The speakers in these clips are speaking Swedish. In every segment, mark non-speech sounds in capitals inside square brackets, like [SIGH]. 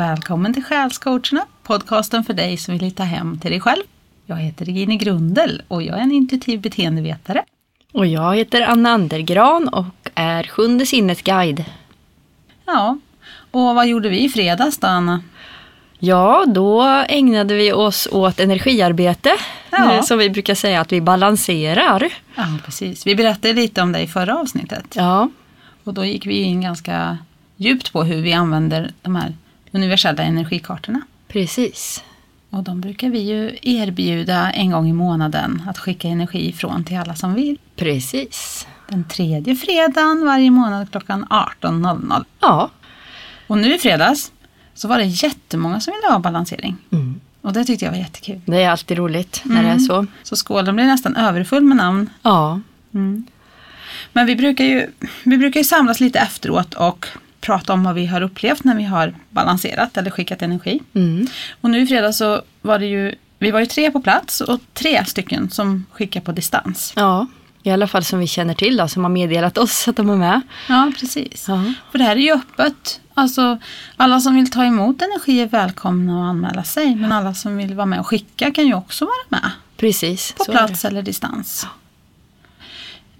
Välkommen till Själscoacherna, podcasten för dig som vill hitta hem till dig själv. Jag heter Regine Grundel och jag är en intuitiv beteendevetare. Och jag heter Anna Andergran och är Sjunde sinnets guide. Ja, och vad gjorde vi i fredags då, Anna? Ja, då ägnade vi oss åt energiarbete. Ja. eh, Som vi brukar säga att vi balanserar. Ja, precis. Vi berättade lite om det i förra avsnittet. Ja, Och då gick vi in ganska djupt på hur vi använder de här universella energikartorna. precis. Och de brukar vi ju erbjuda en gång i månaden att skicka energi ifrån till alla som vill. Precis. Den tredje fredagen varje månad klockan 18.00. Ja. Och nu i fredags så var det jättemånga som ville ha balansering. Mm. Och det tyckte jag var jättekul. Det är alltid roligt när det är Mm. så. Så skålen blev nästan överfull med namn. Ja, Men vi brukar, ju, vi brukar ju samlas lite efteråt och prata om vad vi har upplevt när vi har balanserat eller skickat energi. mm. Och nu i fredags så var det ju, vi var ju tre på plats och tre stycken som skickar på distans. ja. I alla fall som vi känner till då, som har meddelat oss att de är med. Ja, precis. Ja. För det här är ju öppet. Alltså, alla som vill ta emot energi är välkomna att anmäla sig. Men alla som vill vara med och skicka kan ju också vara med. Precis. På plats eller distans.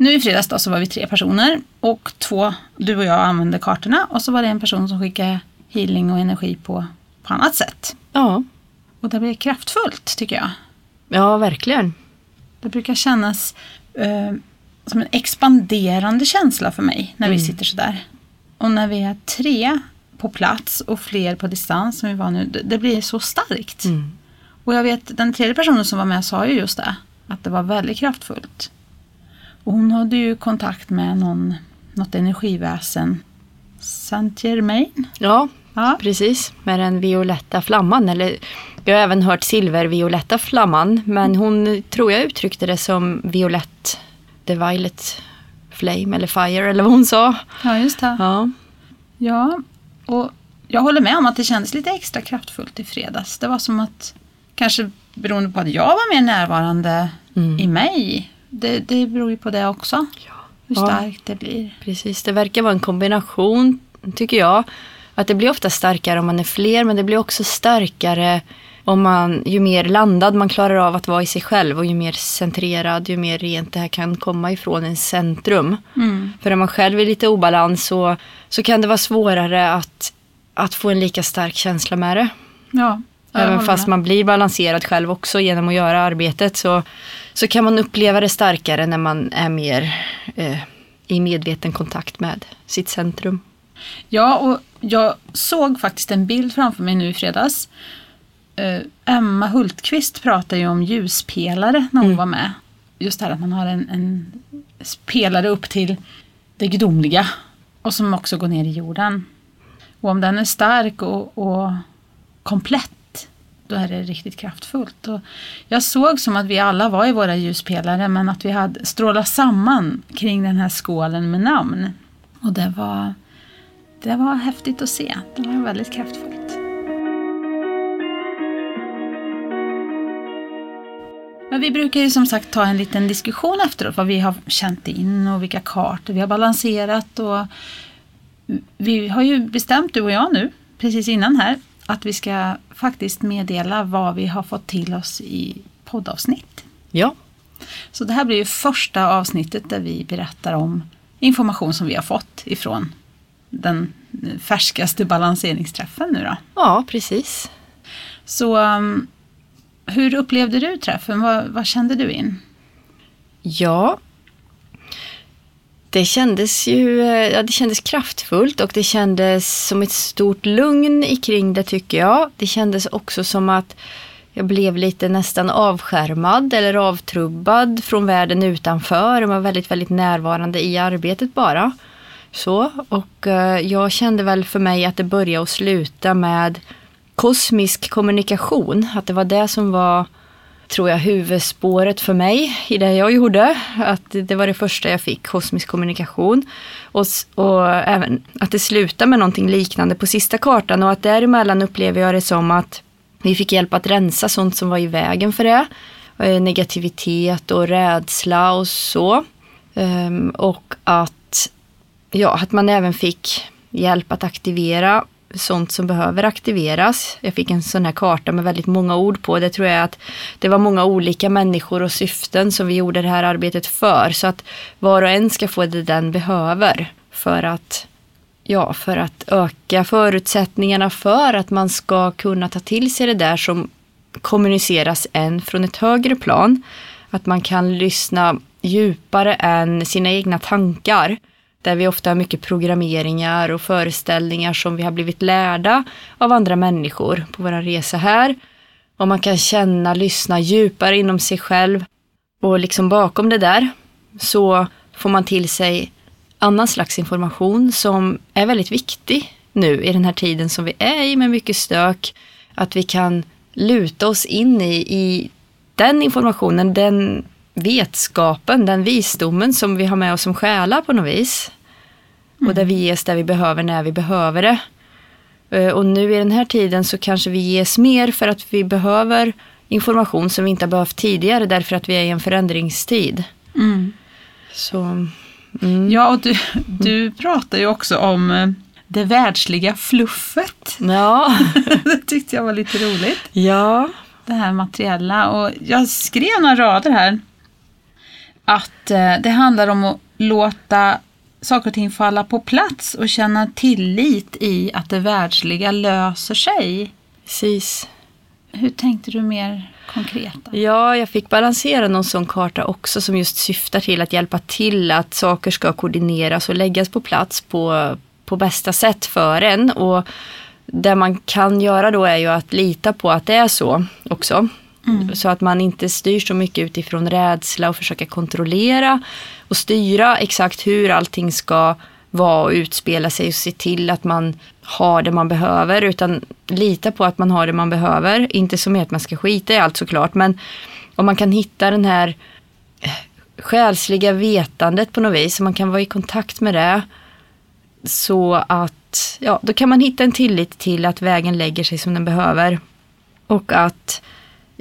Nu i fredags då så var vi tre personer och två, du och jag använde kartorna och så var det en person som skickade healing och energi på, på annat sätt. Ja. Och det blev kraftfullt tycker jag. ja, verkligen. Det brukar kännas eh, som en expanderande känsla för mig när vi sitter sådär. Och när vi är tre på plats och fler på distans som vi var nu, det, det blir så starkt. Mm. Och jag vet, den tredje personen som var med sa ju just det, att det var väldigt kraftfullt. Och hon hade ju kontakt med någon, något energiväsen, Saint Germain. Ja, Ja, Precis, med den violetta flamman. Eller, jag har även hört silvervioletta flamman. Men hon tror jag uttryckte det som violett, the violet flame eller fire eller vad hon sa. ja just det. Ja, Ja, och jag håller med om att det kändes lite extra kraftfullt i fredags. Det var som att, kanske beroende på att jag var mer närvarande Mm. i mig. Det, det beror ju på det också. Hur Ja. starkt det blir. precis. Det verkar vara en kombination, tycker jag. Att det blir ofta starkare om man är fler, men det blir också starkare om man, ju mer landad man klarar av att vara i sig själv och ju mer centrerad, ju mer rent det här kan komma ifrån en centrum. Mm. För när man själv är lite obalans så, så kan det vara svårare att, att få en lika stark känsla med det. Ja, Även fast man blir balanserad själv också genom att göra arbetet så, så kan man uppleva det starkare när man är mer eh, i medveten kontakt med sitt centrum. Ja, och jag såg faktiskt en bild framför mig nu i fredags. Eh, Emma Hultqvist pratade ju om ljuspelare när hon Mm. var med. Just det här att man har en, en pelare upp till det gudomliga och som också går ner i jorden. Och om den är stark och, och komplett, då är det riktigt kraftfullt. Och jag såg som att vi alla var i våra ljuspelare men att vi hade strålat samman kring den här skålen med namn. Och det var det var häftigt att se. Det var väldigt kraftfullt. Men vi brukar ju som sagt ta en liten diskussion efteråt vad vi har känt in och vilka kartor vi har balanserat. Och vi har ju bestämt, du och jag nu, precis innan här, att vi ska faktiskt meddela vad vi har fått till oss i poddavsnitt. Ja, Så det här blir ju första avsnittet där vi berättar om information som vi har fått ifrån den färskaste balanseringsträffen nu då. ja precis. Så um, hur upplevde du träffen? Vad, vad kände du in? Ja. Det kändes ju eh, ja, det kändes kraftfullt och det kändes som ett stort lugn i kring det tycker jag. Det kändes också som att jag blev lite nästan avskärmad eller avtrubbad från världen utanför. Jag var väldigt, väldigt närvarande i arbetet bara. Så, och eh, jag kände väl för mig att det började och sluta med kosmisk kommunikation. Att det var det som var tror jag, huvudspåret för mig i det jag gjorde. Att det var det första jag fick, kosmisk kommunikation. Och, och även att det slutar med någonting liknande på sista kartan och att däremellan upplever jag det som att vi fick hjälp att rensa sånt som var i vägen för det. Eh, negativitet och rädsla och så. Ehm, och att, ja, att man även fick hjälp att aktivera sånt som behöver aktiveras. Jag fick en sån här karta med väldigt många ord på. Det tror jag att det var många olika människor och syften som vi gjorde det här arbetet för. Så att var och en ska få det den behöver för att ja, för att öka förutsättningarna för att man ska kunna ta till sig det där som kommuniceras än från ett högre plan. Att man kan lyssna djupare än sina egna tankar. Där vi ofta har mycket programmeringar och föreställningar som vi har blivit lärda av andra människor på vår resa här. Och man kan känna, lyssna djupare inom sig själv. Och liksom bakom det där så får man till sig annan slags information som är väldigt viktig nu i den här tiden som vi är i med mycket stök. Att vi kan luta oss in i, i den informationen, den vetskapen, den visdomen som vi har med oss som själar på något vis. Mm. Och där vi ges det vi behöver när vi behöver det. Eh, och nu i den här tiden så kanske vi ges mer för att vi behöver information som vi inte har behövt tidigare därför att vi är i en förändringstid. Mm. Så, mm. Ja, och du, du pratar ju också om eh, det världsliga fluffet. Ja. [LAUGHS] det tyckte jag var lite roligt. Ja. Det här materiella. Och jag skrev några rader här. Att eh, det handlar om att låta saker och ting falla på plats och känna tillit i att det världsliga löser sig. Precis. Hur tänkte du mer konkret? Ja, jag fick balansera någon sån karta också som just syftar till att hjälpa till att saker ska koordineras och läggas på plats på, på bästa sätt för en. Och det man kan göra då är ju att lita på att det är så också. Mm. Så att man inte styr så mycket utifrån rädsla och försöka kontrollera och styra exakt hur allting ska vara och utspela sig och se till att man har det man behöver utan lita på att man har det man behöver. Inte som att man ska skita i allt såklart men om man kan hitta den här eh, själsliga vetandet på något vis, Om man kan vara i kontakt med det så att, ja, då kan man hitta en tillit till att vägen lägger sig som den behöver. Och att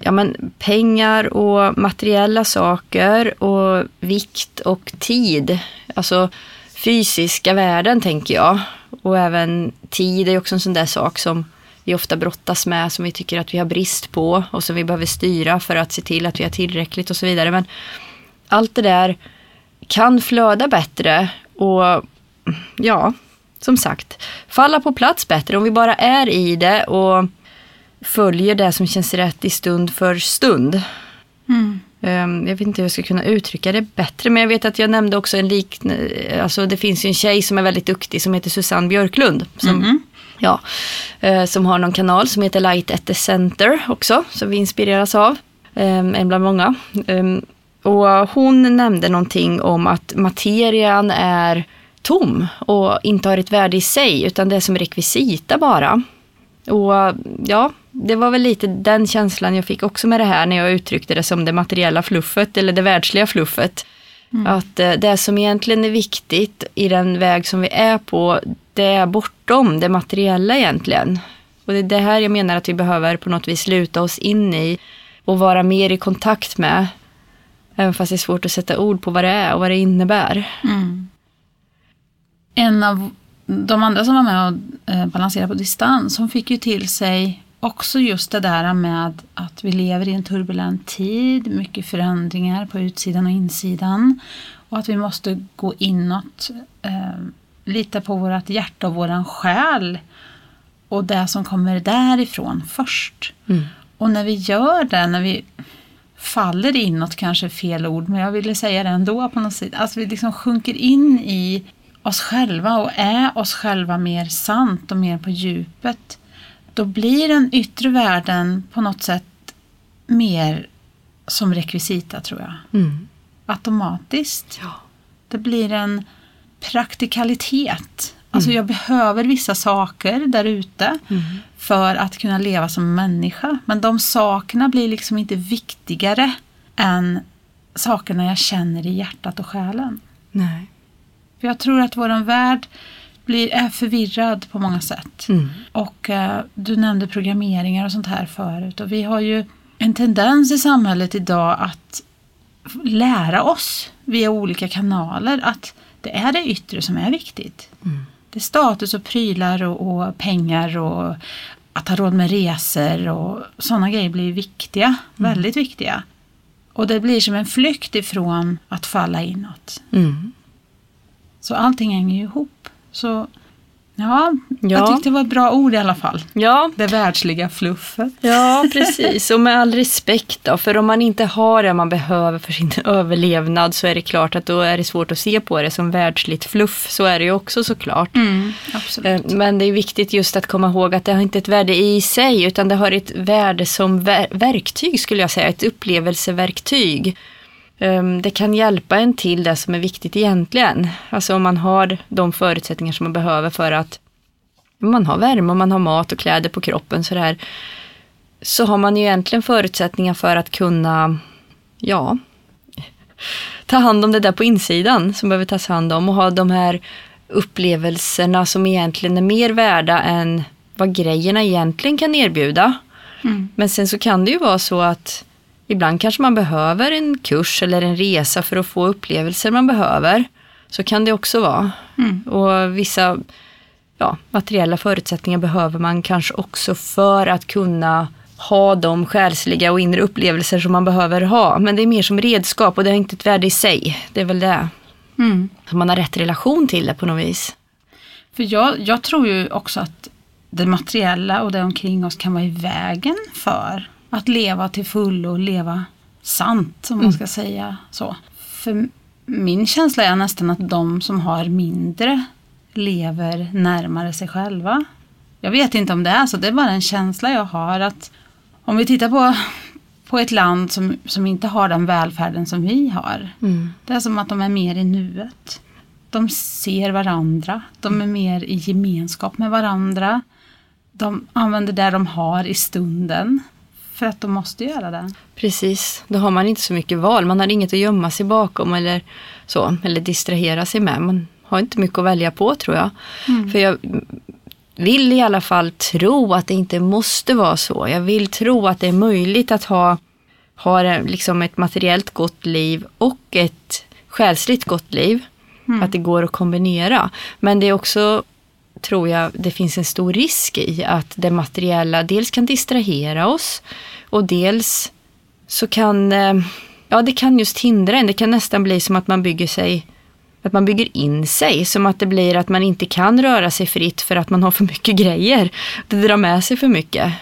ja, men pengar och materiella saker och vikt och tid. Alltså fysiska värden tänker jag. Och även tid är också en sån där sak som vi ofta brottas med, som vi tycker att vi har brist på och som vi behöver styra för att se till att vi har tillräckligt och så vidare. Men allt det där kan flöda bättre och ja, som sagt, falla på plats bättre om vi bara är i det och följer det som känns rätt i stund för stund. Mm. Um, jag vet inte hur jag ska kunna uttrycka det bättre men jag vet att jag nämnde också en liknande, alltså det finns ju en tjej som är väldigt duktig som heter Susanne Björklund. Som, mm. ja, uh, som har någon kanal som heter Light at the Center också som vi inspireras av. Um, en bland många. Um, och hon nämnde någonting om att materian är tom och inte har ett värde i sig utan det är som rekvisita bara. Och ja, det var väl lite den känslan jag fick också med det här när jag uttryckte det som det materiella fluffet eller det världsliga fluffet. Mm. Att eh, det som egentligen är viktigt i den väg som vi är på, det är bortom det materiella egentligen. Och det är det här jag menar att vi behöver på något vis luta oss in i och vara mer i kontakt med. Även fast det är svårt att sätta ord på vad det är och vad det innebär. Mm. En av de andra som var med och eh, balanserade på distans, hon fick ju till sig också just det där med att vi lever i en turbulent tid, mycket förändringar på utsidan och insidan. Och att vi måste gå inåt, eh, lita på vårt hjärta och våran själ och det som kommer därifrån först. Mm. Och när vi gör det, när vi faller inåt, kanske fel ord, men jag ville säga det ändå på något sätt. Alltså vi liksom sjunker in i oss själva och är oss själva mer sant och mer på djupet. Då blir den yttre världen på något sätt mer som rekvisita tror jag. Mm. Automatiskt. Ja. Det blir en praktikalitet. Alltså mm. jag behöver vissa saker där ute mm. för att kunna leva som människa. Men de sakerna blir liksom inte viktigare än sakerna jag känner i hjärtat och själen. Nej. För jag tror att vår värld blir, är förvirrad på många sätt. Mm. Och eh, du nämnde programmeringar och sånt här förut. Och vi har ju en tendens i samhället idag att lära oss via olika kanaler att det är det yttre som är viktigt. Mm. Det är status och prylar och, och pengar och att ha råd med resor och sådana grejer blir viktiga, väldigt viktiga. Och det blir som en flykt ifrån att falla inåt. Mm. Så allting hänger ju ihop. Så ja, jag Ja. tyckte det var ett bra ord i alla fall. Ja, Det världsliga fluffet. Ja, precis. Och med all respekt då, för om man inte har det man behöver för sin [LAUGHS] överlevnad så är det klart att då är det svårt att se på det som världsligt fluff. Så är det ju också såklart. Mm, absolut. Eh, Men det är viktigt just att komma ihåg att det har inte ett värde i sig utan det har ett värde som ver- verktyg skulle jag säga, ett upplevelseverktyg. Ehm, Det kan hjälpa en till det som är viktigt egentligen. Alltså om man har de förutsättningar som man behöver för att man har värme och man har mat och kläder på kroppen sådär. Så har man ju egentligen förutsättningar för att kunna, ja, ta hand om det där på insidan som behöver tas hand om och ha de här upplevelserna som egentligen är mer värda än vad grejerna egentligen kan erbjuda. Mm. Men sen så kan det ju vara så att ibland kanske man behöver en kurs eller en resa för att få upplevelser man behöver. Så kan det också vara. Mm. Och vissa ja, materiella förutsättningar behöver man kanske också för att kunna ha de själsliga och inre upplevelser som man behöver ha. Men det är mer som redskap och det har inte ett värde i sig. Det är väl det. Mm. Så man har rätt relation till det på något vis. För jag, jag tror ju också att det materiella och det omkring oss kan vara i vägen för att leva till fullo och leva sant, om man ska säga så. För min känsla är nästan att de som har mindre lever närmare sig själva. Jag vet inte om det är så, det är bara en känsla jag har att om vi tittar på, på ett land som, som inte har den välfärden som vi har. Mm. Det är som att de är mer i nuet. De ser varandra. De är mer i gemenskap med varandra. De använder det de har i stunden. För att de måste göra det. Precis, då har man inte så mycket val. Man har inget att gömma sig bakom eller så, eller distrahera sig med. Man har inte mycket att välja på tror jag. För jag vill i alla fall tro att det inte måste vara så. Jag vill tro att det är möjligt att ha, ha liksom ett materiellt gott liv och ett själsligt gott liv. Att det går att kombinera. Men det är också, tror jag, det finns en stor risk i att det materiella dels kan distrahera oss och dels så kan, eh, ja det kan just hindra en. Det kan nästan bli som att man bygger sig att man bygger in sig, som att det blir att man inte kan röra sig fritt för att man har för mycket grejer. Det drar med sig för mycket.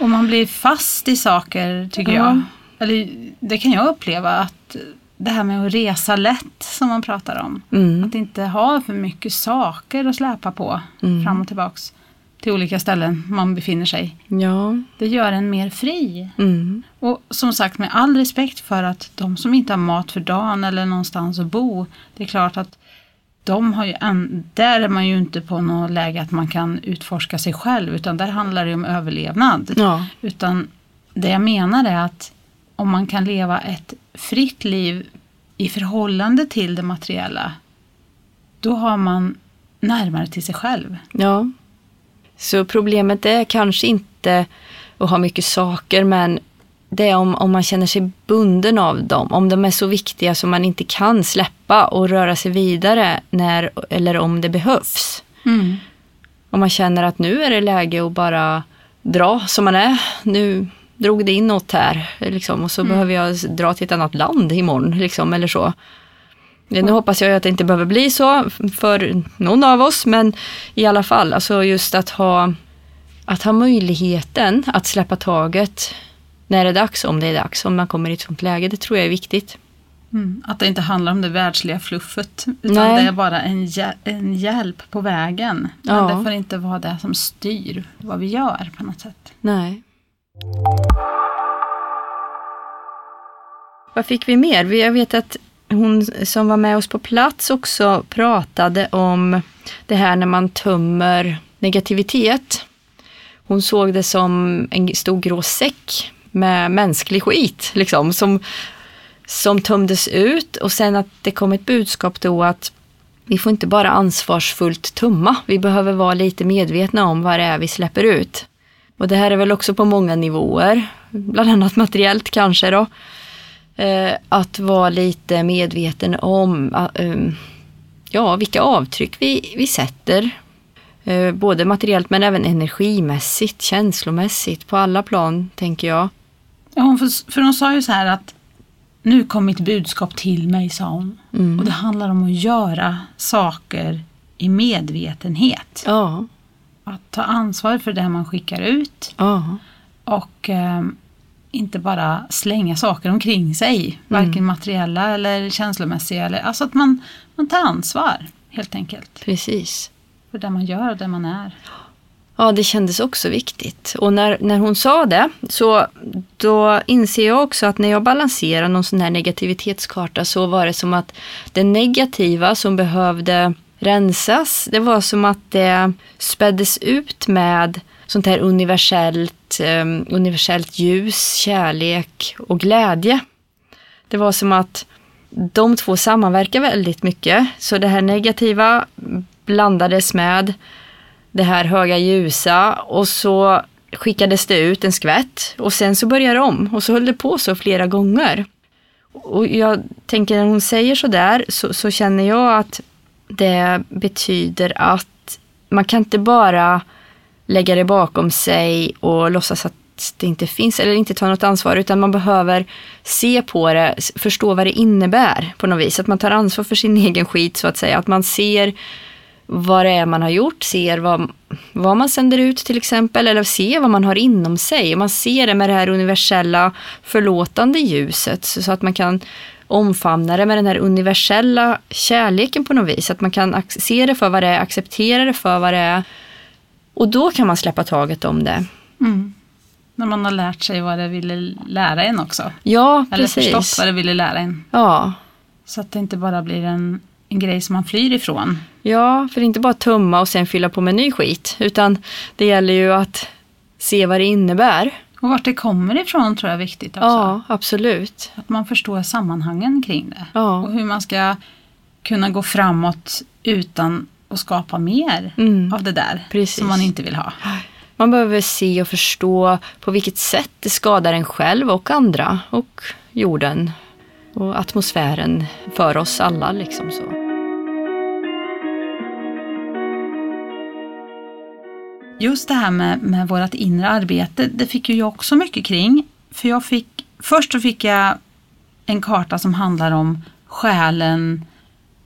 Och man blir fast i saker tycker Ja. jag. Eller det kan jag uppleva att det här med att resa lätt som man pratar om. Mm. Att inte ha för mycket saker att släpa på Mm. fram och tillbaks till olika ställen man befinner sig. Ja. Det gör en mer fri. Mm. Och som sagt med all respekt för att de som inte har mat för dagen eller någonstans att bo. Det är klart att de har ju en, där är man ju inte på något läge att man kan utforska sig själv utan där handlar det om överlevnad. Ja. Utan det jag menar är att om man kan leva ett fritt liv i förhållande till det materiella. Då har man närmare till sig själv. Ja. Så problemet är kanske inte att ha mycket saker men det är om, om man känner sig bunden av dem. Om de är så viktiga som man inte kan släppa och röra sig vidare när eller om det behövs. Om man känner att nu är det läge att bara dra som man är. Nu drog det inåt här liksom, och så behöver jag dra till ett annat land imorgon. Liksom, eller så. Nu hoppas jag att det inte behöver bli så för någon av oss men i alla fall, alltså just att ha, att ha möjligheten att släppa taget när det är dags, om det är dags, om man kommer i ett sånt läge, det tror jag är viktigt. Mm. Att det inte handlar om det världsliga fluffet. Utan Nej. det är bara en, en hjälp på vägen. Men Ja. det får inte vara det som styr vad vi gör på något sätt. Nej. Vad fick vi mer? Jag vet att hon som var med oss på plats också pratade om det här när man tömmer negativitet. Hon såg det som en stor grå säck med mänsklig skit liksom, som, som tömdes ut och sen att det kom ett budskap då att vi får inte bara ansvarsfullt tumma, vi behöver vara lite medvetna om vad det är vi släpper ut. Och det här är väl också på många nivåer, bland annat materiellt kanske då. Eh, att vara lite medveten om, eh, um, ja, vilka avtryck vi, vi sätter. Eh, både materiellt men även energimässigt, känslomässigt, på alla plan tänker jag. Ja, hon, för, för hon sa ju så här att nu kom mitt budskap till mig, sa hon. Mm. Och det handlar om att göra saker i medvetenhet. Ja, Att ta ansvar för det man skickar ut ja, och eh, inte bara slänga saker omkring sig. Varken materiella eller känslomässiga. Eller, alltså att man, man tar ansvar helt enkelt. precis. För det man gör och det man är. Ja, det kändes också viktigt. Och när, när hon sa det, så då inser jag också att när jag balanserar någon sån här negativitetskarta så var det som att det negativa som behövde rensas, det var som att det späddes ut med sånt här universellt, um, universellt ljus, kärlek och glädje. Det var som att de två sammanverkar väldigt mycket. Så det här negativa blandades med det här höga ljusa och så skickades det ut en skvätt och sen så började det om och så höll det på så flera gånger. Och jag tänker när hon säger så där så, så känner jag att det betyder att man kan inte bara lägga det bakom sig och låtsas att det inte finns eller inte ta något ansvar utan man behöver se på det, förstå vad det innebär på något vis. Att man tar ansvar för sin [LAUGHS] egen skit så att säga. Att man ser vad det är man har gjort, ser vad, vad man sänder ut till exempel eller ser vad man har inom sig. Man ser det med det här universella förlåtande ljuset så att man kan omfamna det med den här universella kärleken på något vis. Att man kan se det för vad det är, acceptera det för vad det är. Och då kan man släppa taget om det. Mm. När man har lärt sig vad det ville lära en också. Ja, Eller precis. förstått vad det ville lära en. Ja. Så att det inte bara blir en, en grej som man flyr ifrån. ja, för det är inte bara att tumma och sen fylla på med ny skit. Utan det gäller ju att se vad det innebär. Och vart det kommer ifrån tror jag är viktigt också. Ja, absolut. Att man förstår sammanhangen kring det. Ja. Och hur man ska kunna gå framåt utan att skapa mer Mm. av det där Precis. som man inte vill ha. Man behöver se och förstå på vilket sätt det skadar en själv och andra och jorden och atmosfären för oss alla. Liksom så. Just det här med, med vårt inre arbete, det fick ju jag också mycket kring. För jag fick, först så fick jag en karta som handlar om själen,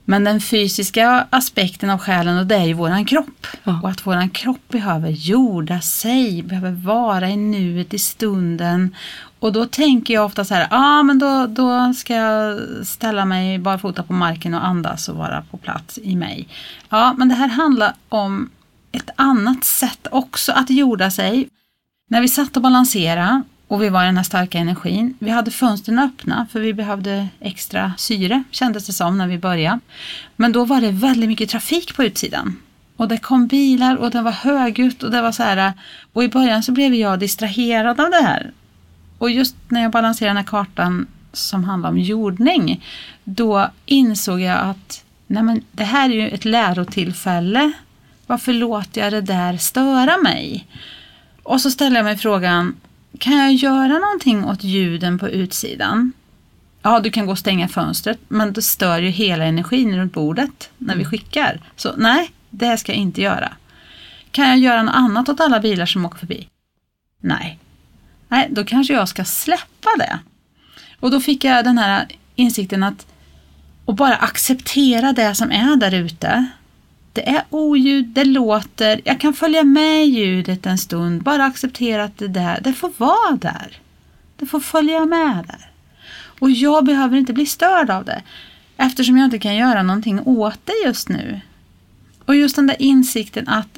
men den fysiska aspekten av själen och det är ju våran kropp. Ja. Och att våran kropp behöver jorda sig, behöver vara i nuet, i stunden. Och då tänker jag ofta så här, ah, men då, då ska jag ställa mig barfota på marken och andas och vara på plats i mig. Ja, men det här handlar om ett annat sätt också att jorda sig. När vi satt och balanserade och vi var i den här starka energin, vi hade fönstren öppna för vi behövde extra syre kändes det som när vi började. Men då var det väldigt mycket trafik på utsidan. Och det kom bilar och det var högljutt och det var så här. Och i början så blev jag distraherad av det här. Och just när jag balanserade den här kartan som handlar om jordning, då insåg jag att nej men, det här är ju ett lärotillfälle. Varför låter jag det där störa mig? Och så ställer jag mig frågan, kan jag göra någonting åt ljuden på utsidan? Ja, du kan gå och stänga fönstret, men det stör ju hela energin runt bordet när vi skickar. Så nej, det ska jag inte göra. Kan jag göra något annat åt alla bilar som åker förbi? Nej. Nej, då kanske jag ska släppa det. Och då fick jag den här insikten att och bara acceptera det som är där ute. Det är oljud, det låter, jag kan följa med ljudet en stund, bara acceptera att det där, det får vara där. Det får följa med där. Och jag behöver inte bli störd av det, eftersom jag inte kan göra någonting åt det just nu. Och just den där insikten att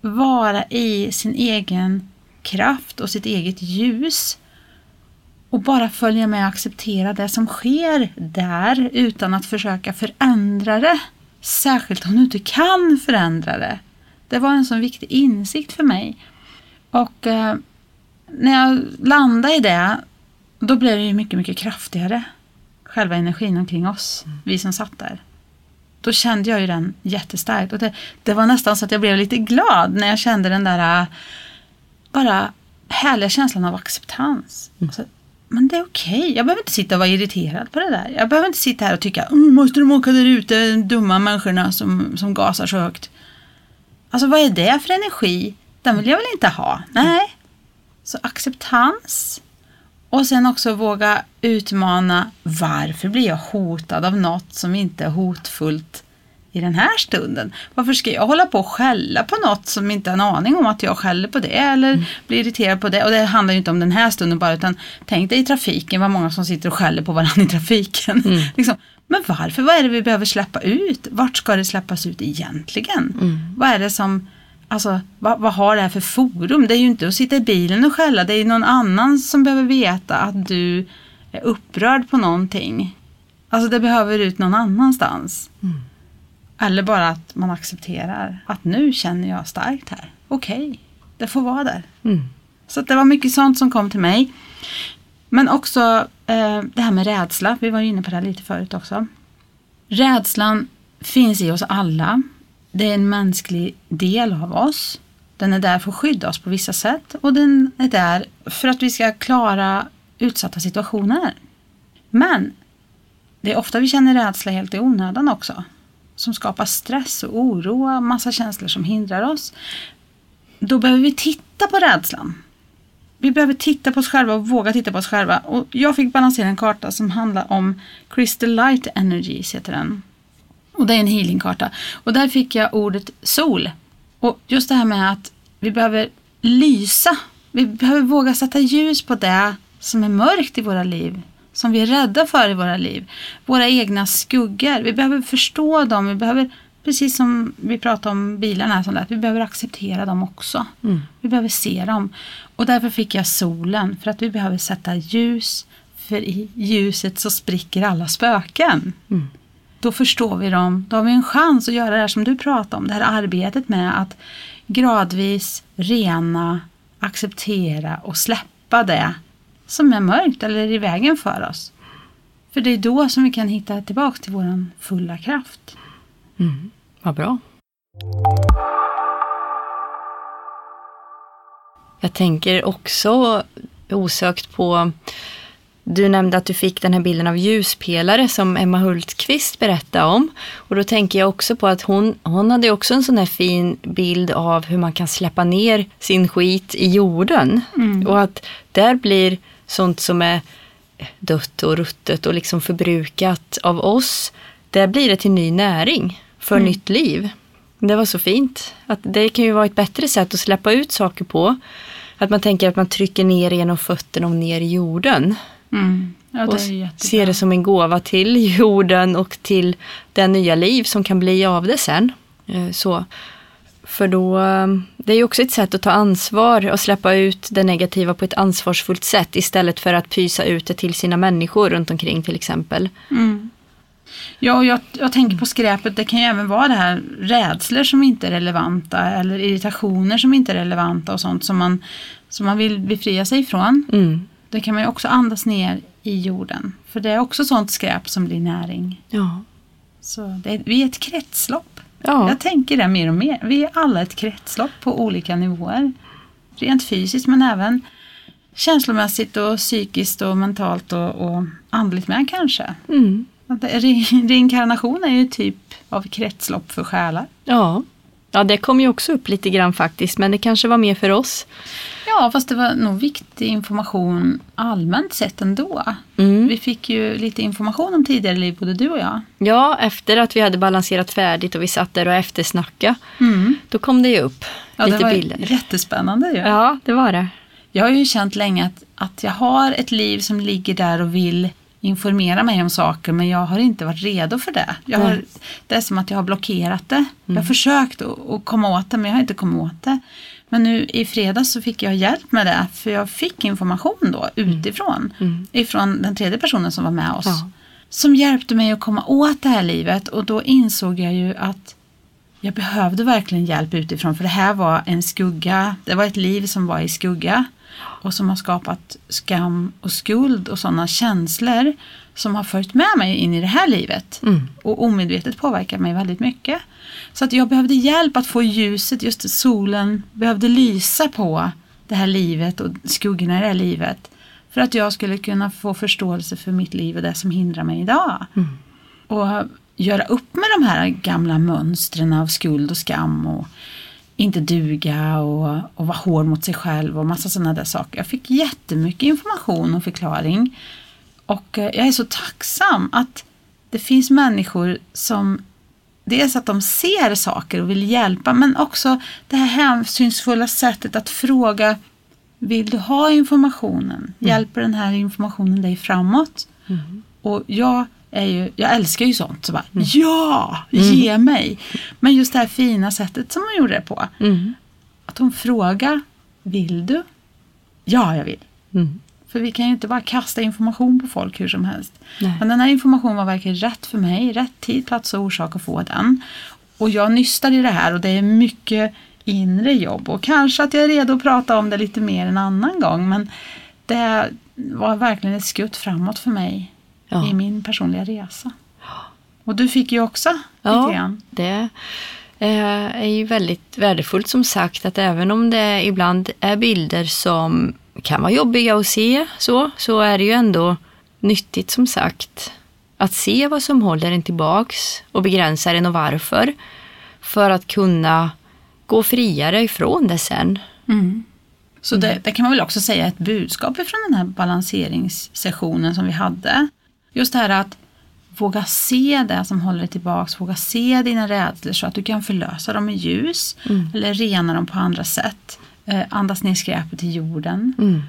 vara i sin egen kraft och sitt eget ljus och bara följa med och acceptera det som sker där utan att försöka förändra det. Särskilt om du inte kan förändra det. Det var en sån viktig insikt för mig. Och eh, när jag landade i det, då blev det ju mycket, mycket kraftigare. Själva energin omkring oss, vi som satt där. Då kände jag ju den jättestarkt. Och det, det var nästan så att jag blev lite glad när jag kände den där eh, bara härliga känslan av acceptans. Alltså, men det är okej. Jag behöver inte sitta och vara irriterad på det där. Jag behöver inte sitta här och tycka, mm, måste de åka där ute, de dumma människorna som, som gasar så högt. Alltså vad är det för energi? Den vill jag väl inte ha? Nej. Så acceptans. Och sen också våga utmana, varför blir jag hotad av något som inte är hotfullt i den här stunden? Varför ska jag hålla på och skälla på något som inte har en aning om att jag skäller på det eller mm. blir irriterad på det? Och det handlar ju inte om den här stunden bara utan tänk dig i trafiken vad många som sitter och skäller på varandra i trafiken. Mm. [LAUGHS] liksom, men varför? Vad är det vi behöver släppa ut? Vart ska det släppas ut egentligen? Mm. Vad är det som Alltså vad, vad, har det här för forum? Det är ju inte att sitta i bilen och skälla. Det är någon annan som behöver veta att du är upprörd på någonting. Alltså det behöver ut någon annanstans. Mm. Eller bara att man accepterar att nu känner jag starkt här. Okej, okay, det får vara där. Mm. Så det var mycket sånt som kom till mig. Men också eh, det här med rädsla. Vi var inne på det lite förut också. Rädslan finns i oss alla. Det är en mänsklig del av oss. Den är där för att skydda oss på vissa sätt och den är där för att vi ska klara utsatta situationer. Men det är ofta vi känner rädsla helt i onödan också som skapar stress och oro och massa känslor som hindrar oss. Då behöver vi titta på rädslan. Vi behöver titta på oss själva och våga titta på oss själva. Och jag fick balansera en karta som handlar om Crystal Light Energies heter den. Och det är en healingkarta. Och där fick jag ordet sol. Och just det här med att vi behöver lysa. Vi behöver våga sätta ljus på det som är mörkt i våra liv som vi är rädda för i våra liv. Våra egna skuggor. Vi behöver förstå dem. Vi behöver, precis som vi pratade om bilarna, sånt där, vi behöver acceptera dem också. Mm. Vi behöver se dem. Och därför fick jag solen. För att vi behöver sätta ljus. För i ljuset så spricker alla spöken. Mm. Då förstår vi dem. Då har vi en chans att göra det här som du pratade om. Det här arbetet med att gradvis rena, acceptera och släppa det som är mörkt eller i vägen för oss. För det är då som vi kan hitta tillbaka till vår fulla kraft. Mm, vad bra. Jag tänker också osökt på du nämnde att du fick den här bilden av ljuspelare som Emma Hultqvist berättade om. Och då tänker jag också på att hon, hon hade också en sån här fin bild av hur man kan släppa ner sin skit i jorden. Mm. Och att där blir sånt som är dött och ruttet och liksom förbrukat av oss, där blir det till ny näring för mm. nytt liv. Det var så fint. Att det kan ju vara ett bättre sätt att släppa ut saker på. Att man tänker att man trycker ner genom fötterna och ner i jorden. Mm. Ja, och ser det som en gåva till [LAUGHS] jorden och till det nya liv som kan bli av det sen. Eh, så. För då, det är också ett sätt att ta ansvar och släppa ut det negativa på ett ansvarsfullt sätt istället för att pysa ut det till sina människor runt omkring till exempel. Mm. Ja, och jag, jag, tänker på skräpet, det kan ju även vara det här rädslor som inte är relevanta eller irritationer som inte är relevanta och sånt som man, som man vill befria sig ifrån. Mm. Det kan man ju också andas ner i jorden. För det är också sånt skräp som blir näring. Ja. Så det, vi är ett kretslopp. Ja. Jag tänker det mer och mer. Vi är alla ett kretslopp på olika nivåer. Rent fysiskt men även känslomässigt och psykiskt och mentalt och, och andligt med kanske. Mm. Reinkarnation är ju typ av kretslopp för själar. Ja. ja, det kom ju också upp lite grann faktiskt men det kanske var mer för oss. Ja, fast det var nog viktig information allmänt sett ändå. Mm. Vi fick ju lite information om tidigare liv, både du och jag. Ja, efter att vi hade balanserat färdigt och vi satt där och eftersnackade. Mm. Då kom det ju upp ja, lite bilder. det var Jättespännande ju. Ja, det var det. Jag har ju känt länge att, att jag har ett liv som ligger där och vill informera mig om saker men jag har inte varit redo för det. Jag har, det är som att jag har blockerat det. Jag har mm. försökt att, att komma åt det men jag har inte kommit åt det. Men nu i fredags så fick jag hjälp med det för jag fick information då mm. utifrån. Mm. Ifrån den tredje personen som var med oss. Ja. Som hjälpte mig att komma åt det här livet och då insåg jag ju att jag behövde verkligen hjälp utifrån för det här var en skugga. Det var ett liv som var i skugga och som har skapat skam och skuld och sådana känslor som har följt med mig in i det här livet mm. och omedvetet påverkat mig väldigt mycket. Så att jag behövde hjälp att få ljuset, just solen behövde lysa på det här livet och skuggorna i det här livet. För att jag skulle kunna få förståelse för mitt liv och det som hindrar mig idag. Och göra upp med de här gamla mönstren av skuld och skam och inte duga och, och vara hård mot sig själv och massa sådana där saker. Jag fick jättemycket information och förklaring. Och eh, jag är så tacksam att det finns människor som dels att de ser saker och vill hjälpa men också det här hänsynsfulla sättet att fråga Vill du ha informationen? Hjälper den här informationen dig framåt? Och jag, är ju, jag älskar ju sånt. Så bara, Ja, ge mig! Men just det här fina sättet som hon gjorde det på. Mm. Att hon frågar Vill du? Ja, jag vill. För vi kan ju inte bara kasta information på folk hur som helst. Nej. Men den här informationen var verkligen rätt för mig, rätt tid, plats och orsak att få den. Och jag nystar i det här och det är mycket inre jobb och kanske att jag är redo att prata om det lite mer en annan gång men det var verkligen ett skutt framåt för mig Ja. i min personliga resa. Och du fick ju också lite Ja, grann. det eh, är ju väldigt värdefullt som sagt att även om det ibland är bilder som kan vara jobbiga att se så, så är det ju ändå nyttigt som sagt att se vad som håller en tillbaks och begränsar en och varför. För att kunna gå friare ifrån det sen. Mm. Så det, det kan man väl också säga ett budskap ifrån den här balanseringssessionen som vi hade. Just det här att våga se det som håller dig tillbaks, våga se dina rädslor så att du kan förlösa dem i ljus eller rena dem på andra sätt. Eh, andas ner skräpet i jorden Mm.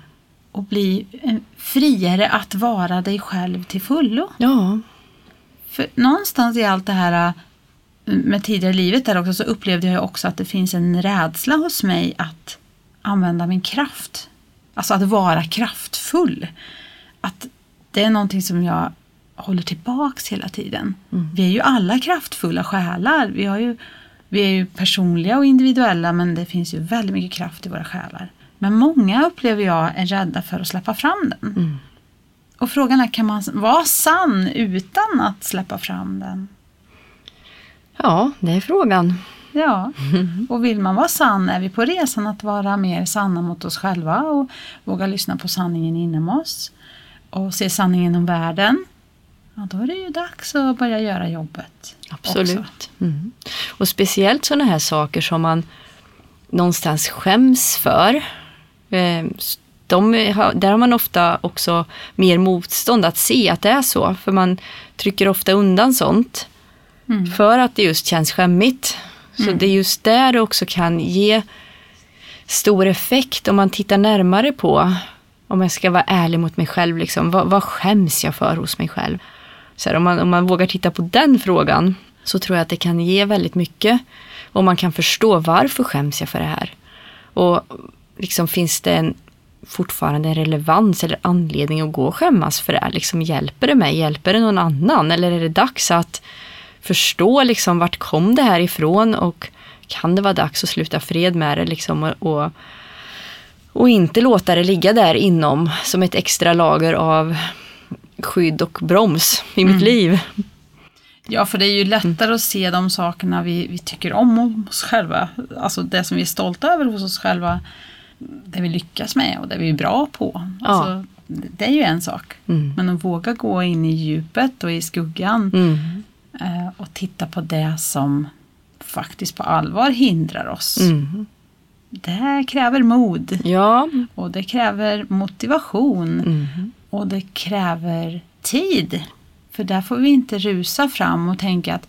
och bli eh, friare att vara dig själv till fullo. Ja, För någonstans i allt det här äh, med tidigare livet där också så upplevde jag också att det finns en rädsla hos mig att använda min kraft. Alltså att vara kraftfull. Att det är någonting som jag håller tillbaks hela tiden. Vi är ju alla kraftfulla själar. Vi, har ju, vi är ju personliga och individuella men det finns ju väldigt mycket kraft i våra själar. Men många upplever jag är rädda för att släppa fram den. Och frågan är, kan man vara sann utan att släppa fram den? ja det är frågan. Ja, [LAUGHS] och vill man vara sann är vi på resan att vara mer sanna mot oss själva och våga lyssna på sanningen inom oss och se sanningen om världen. Ja, då är det ju dags att börja göra jobbet. Absolut. Mm. Och speciellt sådana här saker som man någonstans skäms för. Eh, De där har man ofta också mer motstånd att se att det är så. För man trycker ofta undan sånt. Mm. För att det just känns skämmigt. Så det är just där det också kan ge stor effekt om man tittar närmare på, om jag ska vara ärlig mot mig själv, liksom, vad, vad skäms jag för hos mig själv? Så här, om, man, om man vågar titta på den frågan så tror jag att det kan ge väldigt mycket. Och man kan förstå varför skäms jag för det här? Och liksom finns det en, fortfarande en relevans eller anledning att gå och skämmas för det här? Liksom, hjälper det mig? Hjälper det någon annan? Eller är det dags att förstå liksom vart kom det här ifrån och kan det vara dags att sluta fred med det liksom och, och, och inte låta det ligga där inom som ett extra lager av skydd och broms i mitt liv. Ja, för det är ju lättare att se de sakerna vi, vi tycker om om oss själva. Alltså det som vi är stolta över hos oss själva. Det vi lyckas med och det vi är bra på. Alltså, det- Det är ju en sak. Mm. Men att våga gå in i djupet och i skuggan Mm. eh, och titta på det som faktiskt på allvar hindrar oss. Mm. Det kräver mod Ja. och det kräver motivation Mm. Och det kräver tid. För där får vi inte rusa fram och tänka att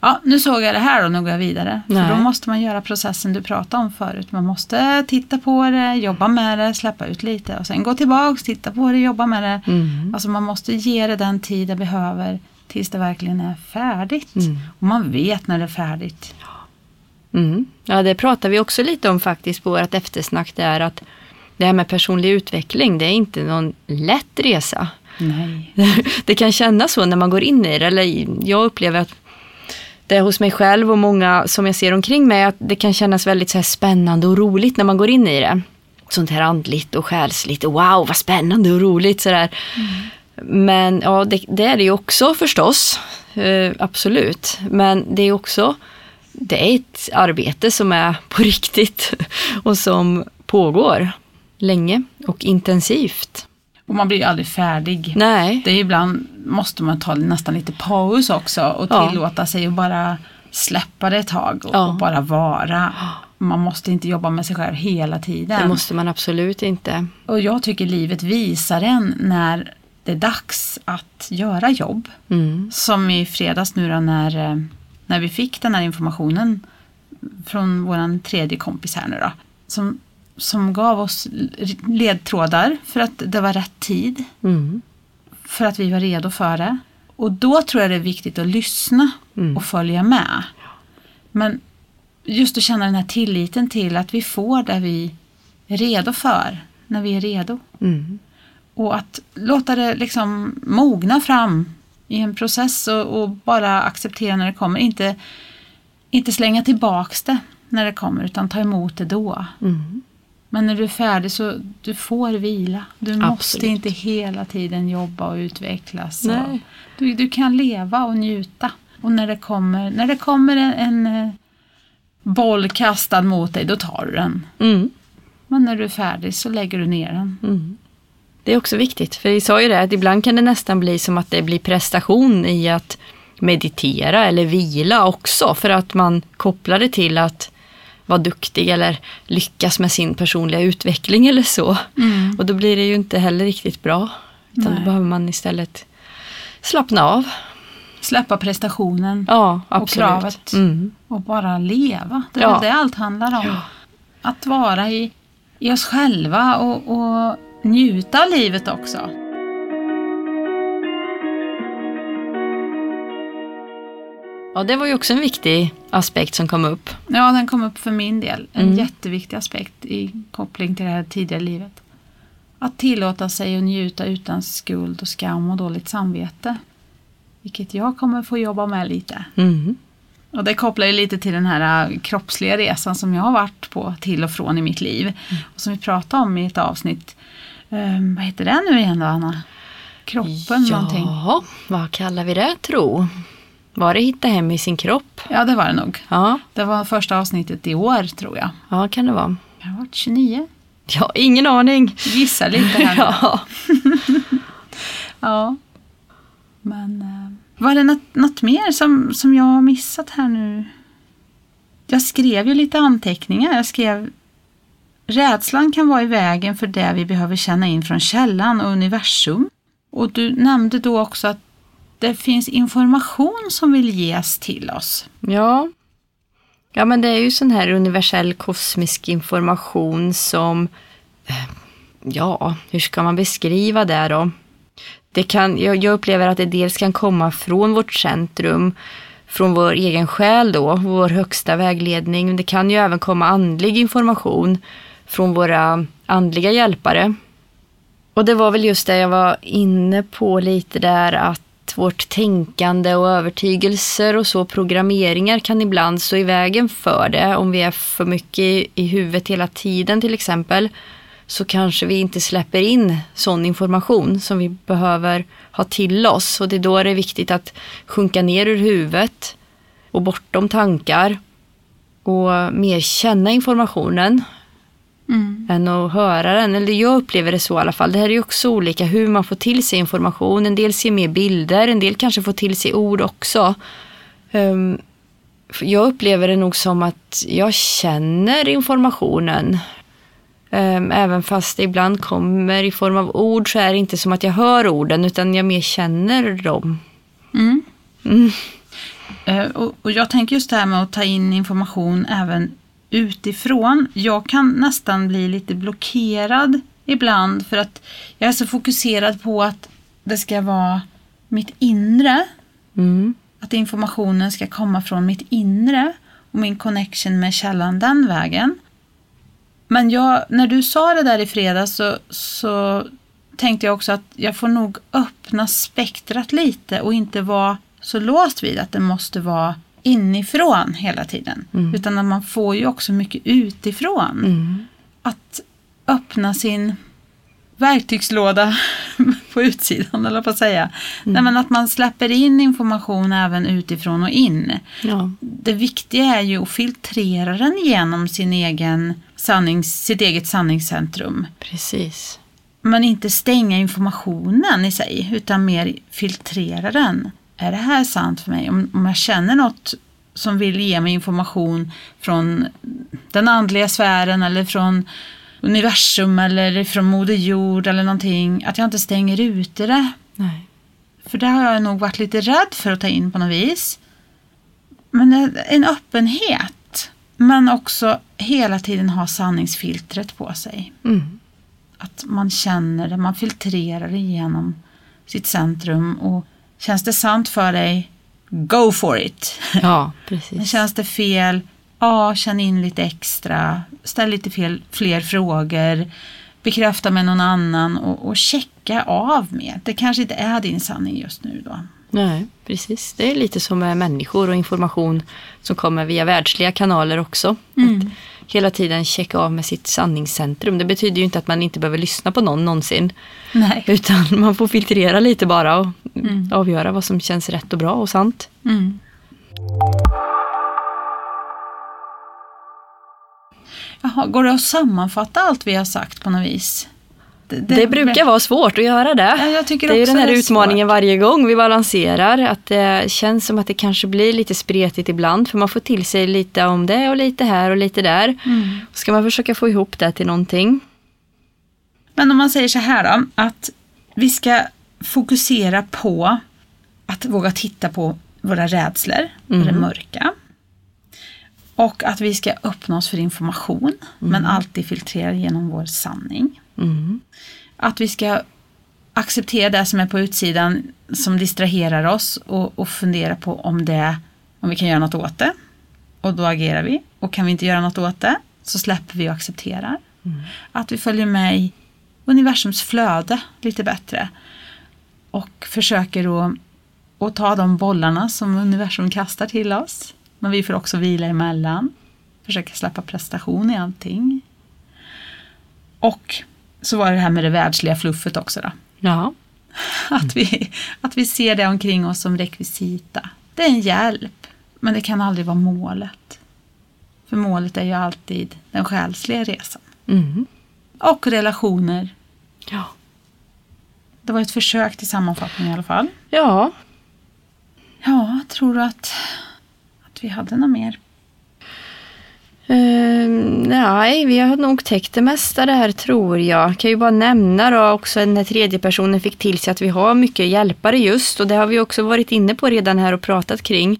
ja, nu såg jag det här och nu går jag vidare. Nej. För då måste man göra processen du pratade om förut. Man måste titta på det, jobba med det, släppa ut lite och sen gå tillbaks, titta på det, jobba med det. Mm. Alltså man måste ge det den tid det behöver tills det verkligen är färdigt. Mm. Och man vet när det är färdigt. Mm. Ja, det pratar vi också lite om faktiskt på vårt eftersnack. Det är att det här med personlig utveckling, det är inte någon lätt resa. Nej. [LAUGHS] det kan kännas så när man går in i det. Eller jag upplever att det är hos mig själv och många som jag ser omkring mig att det kan kännas väldigt så spännande och roligt när man går in i det. Sånt här andligt och själsligt och wow vad spännande och roligt sådär. Men ja, det, det är det ju också förstås. Eh, absolut. Men det är också det är ett arbete som är på [LAUGHS] riktigt och som pågår länge och intensivt. Och man blir ju aldrig färdig. Nej. Det är ibland måste man ta nästan lite paus också och Ja. tillåta sig att bara släppa det ett tag och, Ja. och bara vara. Man måste inte jobba med sig själv hela tiden. Det måste man absolut inte. Och jag tycker livet visar en när det är dags att göra jobb. Mm. Som i fredags nu då när, eh, när vi fick den här informationen från våran tredje kompis här nu då. Som, som gav oss ledtrådar för att det var rätt tid. Mm. För att vi var redo för det. Och då tror jag det är viktigt att lyssna Mm. och följa med. Men just att känna den här tilliten till att vi får det vi är redo för när vi är redo. Mm. Och att låta det liksom mogna fram i en process och, och bara acceptera när det kommer. Inte, inte slänga tillbaks det när det kommer utan ta emot det då. Mm. Men när du är färdig så du får vila. Du måste Absolut. inte hela tiden jobba och utvecklas. Nej. Och du, du kan leva och njuta. Och när det kommer, när det kommer en, en eh, boll kastad mot dig, då tar du den. Mm. Men när du är färdig så lägger du ner den. Mm. Det är också viktigt, för vi sa ju det att ibland kan det nästan bli som att det blir prestation i att meditera eller vila också för att man kopplar det till att vara duktig eller lyckas med sin personliga utveckling eller så. Mm. Och då blir det ju inte heller riktigt bra. Utan då Nej. behöver man istället slappna av. Släppa prestationen Ja, och kravet. Mm. Och bara leva. Det är Ja. det allt handlar om. Att vara i, i oss själva och, och njuta av livet också. Ja, det var ju också en viktig aspekt som kom upp. Ja, den kom upp för min del. En Mm. jätteviktig aspekt i koppling till det här tidigare livet. Att tillåta sig att njuta utan skuld och skam och dåligt samvete. Vilket jag kommer få jobba med lite. Mm. Och det kopplar ju lite till den här äh, kroppsliga resan som jag har varit på till och från i mitt liv. Mm. Och som vi pratade om i ett avsnitt. Ehm, vad heter det nu igen då Anna? Kroppen någonting. Ja, vad kallar vi det tro? Var det hitta hem i sin kropp? Ja, det var det nog. Ja, Det var första avsnittet i år tror jag. ja kan det vara. Jag har varit 29. Ja, ingen aning. Gissa lite här. [LAUGHS] Ja. [LAUGHS] Ja. Men eh, var det något, något mer som, som jag har missat här nu? Jag skrev ju lite anteckningar. Jag skrev Rädslan kan vara i vägen för det vi behöver känna in från källan och universum. Och du nämnde då också att det finns information som vill ges till oss. ja. Ja, men det är ju sån här universell kosmisk information som, eh, ja, hur ska man beskriva det då? Det kan, jag, jag upplever att det dels kan komma från vårt centrum, från vår egen själ då, vår högsta vägledning. Men det kan ju även komma andlig information från våra andliga hjälpare. Och det var väl just det jag var inne på lite där att vårt tänkande och övertygelser och så programmeringar kan ibland stå i vägen för det. Om vi är för mycket i, i huvudet hela tiden till exempel så kanske vi inte släpper in sån information som vi behöver ha till oss. Och det är då det är viktigt att sjunka ner ur huvudet och bortom tankar och mer känna informationen än att höra den. Eller jag upplever det så i alla fall. Det här är ju också olika hur man får till sig information. En del ser mer bilder, en del kanske får till sig ord också. För jag upplever det nog som att jag känner informationen. Ehm, även fast det ibland kommer i form av ord så är det inte som att jag hör orden utan jag mer känner dem. Mm. Mm. Eh, och, och jag tänker just det här med att ta in information även utifrån. Jag kan nästan bli lite blockerad ibland för att jag är så fokuserad på att det ska vara mitt inre. Mm. Att informationen ska komma från mitt inre och min connection med källan den vägen. Men jag, när du sa det där i fredags så, så tänkte jag också att jag får nog öppna spektrat lite och inte vara så låst vid att det måste vara inifrån hela tiden. Mm. Utan att man får ju också mycket utifrån. Mm. Att öppna sin verktygslåda [LAUGHS] på utsidan, eller på att säga. Nej, men att man släpper in information även utifrån och in. Ja. Det viktiga är ju att filtrera den genom sin egen sannings, sitt eget sanningscentrum. Precis. Men inte stänga informationen i sig, utan mer filtrera den. Är det här sant för mig? Om, om jag känner något som vill ge mig information från den andliga sfären eller från universum eller från Moder Jord eller någonting, att jag inte stänger ute det. Nej. För det har jag nog varit lite rädd för att ta in på något vis. Men en öppenhet, men också hela tiden ha sanningsfiltret på sig. Mm. Att man känner det, man filtrerar igenom sitt centrum och känns det sant för dig, go for it. Ja, [LAUGHS] precis. känns det fel, ja, känn in lite extra, ställ lite fel, fler frågor, bekräfta med någon annan och, och checka av med. Det kanske inte är din sanning just nu då. Nej, precis. Det är lite som med människor och information som kommer via världsliga kanaler också. Att hela tiden checka av med sitt sanningscentrum. Det betyder ju inte att man inte behöver lyssna på någon någonsin. Nej. Utan [LAUGHS] man får filtrera lite bara och avgöra vad som känns rätt och bra och sant. Mm. Jaha, går det att sammanfatta allt vi har sagt på något vis? Det, brukar vara svårt att göra det. Ja, jag tycker det är ju den här det är utmaningen svårt. varje gång vi balanserar. Att det känns som att det kanske blir lite spretigt ibland. För man får till sig lite om det och lite här och lite där. Mm. Ska man försöka få ihop det till någonting. Men om man säger så här då, att vi ska fokusera på att våga titta på våra rädslor, det mörka. Och att vi ska öppna oss för information, men alltid filtrera genom vår sanning. Mm. Att vi ska acceptera det som är på utsidan som distraherar oss och, och fundera på om det, om vi kan göra något åt det. Och då agerar vi. Och kan vi inte göra något åt det så släpper vi och accepterar. Att vi följer med i universums flöde lite bättre. Och försöker att, att ta de bollarna som universum kastar till oss. Men vi får också vila emellan. Försöka släppa prestation i allting. Och så var det här med det världsliga fluffet också då. Ja, [LAUGHS] Att vi, att vi ser det omkring oss som rekvisita. Det är en hjälp, men det kan aldrig vara målet. För målet är ju alltid den själsliga resan. mm. Och relationer. ja. Det var ett försök till sammanfattning i alla fall. ja. Ja, tror du att, att vi hade något mer? Ehm, nej, vi har nog täckt det mesta där tror jag. Kan ju bara nämna då också när tredje personen fick till sig att vi har mycket hjälpare just och det har vi också varit inne på redan här och pratat kring.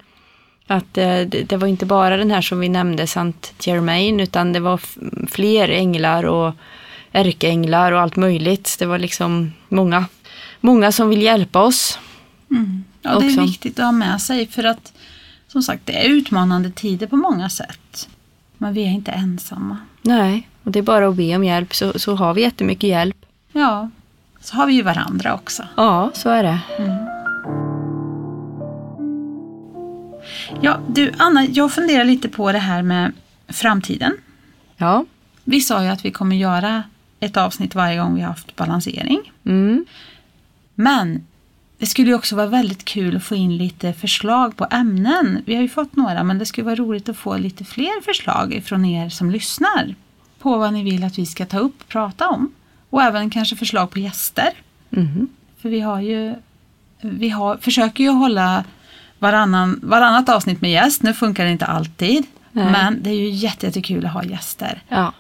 Att eh, det, det var inte bara den här som vi nämnde, Sant Germain, utan det var fler änglar och ärkeänglar och allt möjligt. Det var liksom många, många som vill hjälpa oss. Ja, det är viktigt att ha med sig för att som sagt, det är utmanande tider på många sätt. Men vi är inte ensamma. Nej, och det är bara att be om hjälp så, så har vi jättemycket hjälp. Ja, så har vi ju varandra också. Ja, så är det. Ja, du Anna, jag funderar lite på det här med framtiden. Ja. Vi sa ju att vi kommer göra ett avsnitt varje gång vi har haft balansering. Mm. Men det skulle också vara väldigt kul att få in lite förslag på ämnen. Vi har ju fått några, men det skulle vara roligt att få lite fler förslag från er som lyssnar. På vad ni vill att vi ska ta upp och prata om. Och även kanske förslag på gäster. Mhm. För vi har ju, vi har, försöker ju hålla varannan, varannat avsnitt med gäst. Nu funkar det inte alltid. Nej. Men det är ju jätte- jättekul att ha gäster. Ja.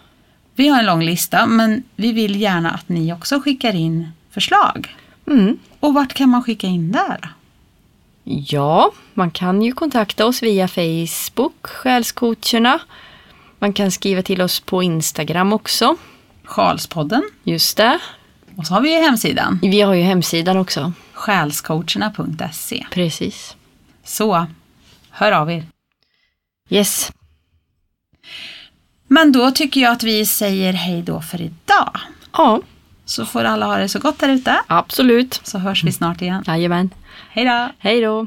Vi har en lång lista, men vi vill gärna att ni också skickar in förslag. Mm. Och vart kan man skicka in där? Ja, man kan ju kontakta oss via Facebook, Själscoacherna. Man kan skriva till oss på Instagram också. Sjalspodden. Just det. Och så har vi ju hemsidan. Vi har ju hemsidan också. Själscoacherna.se. Precis. Så, hör av er. Yes. Men då tycker jag att vi säger hej då för idag. Ja, Så får alla ha det så gott där ute. absolut. Så hörs vi snart igen. Jajamän. Hej då! Hej då.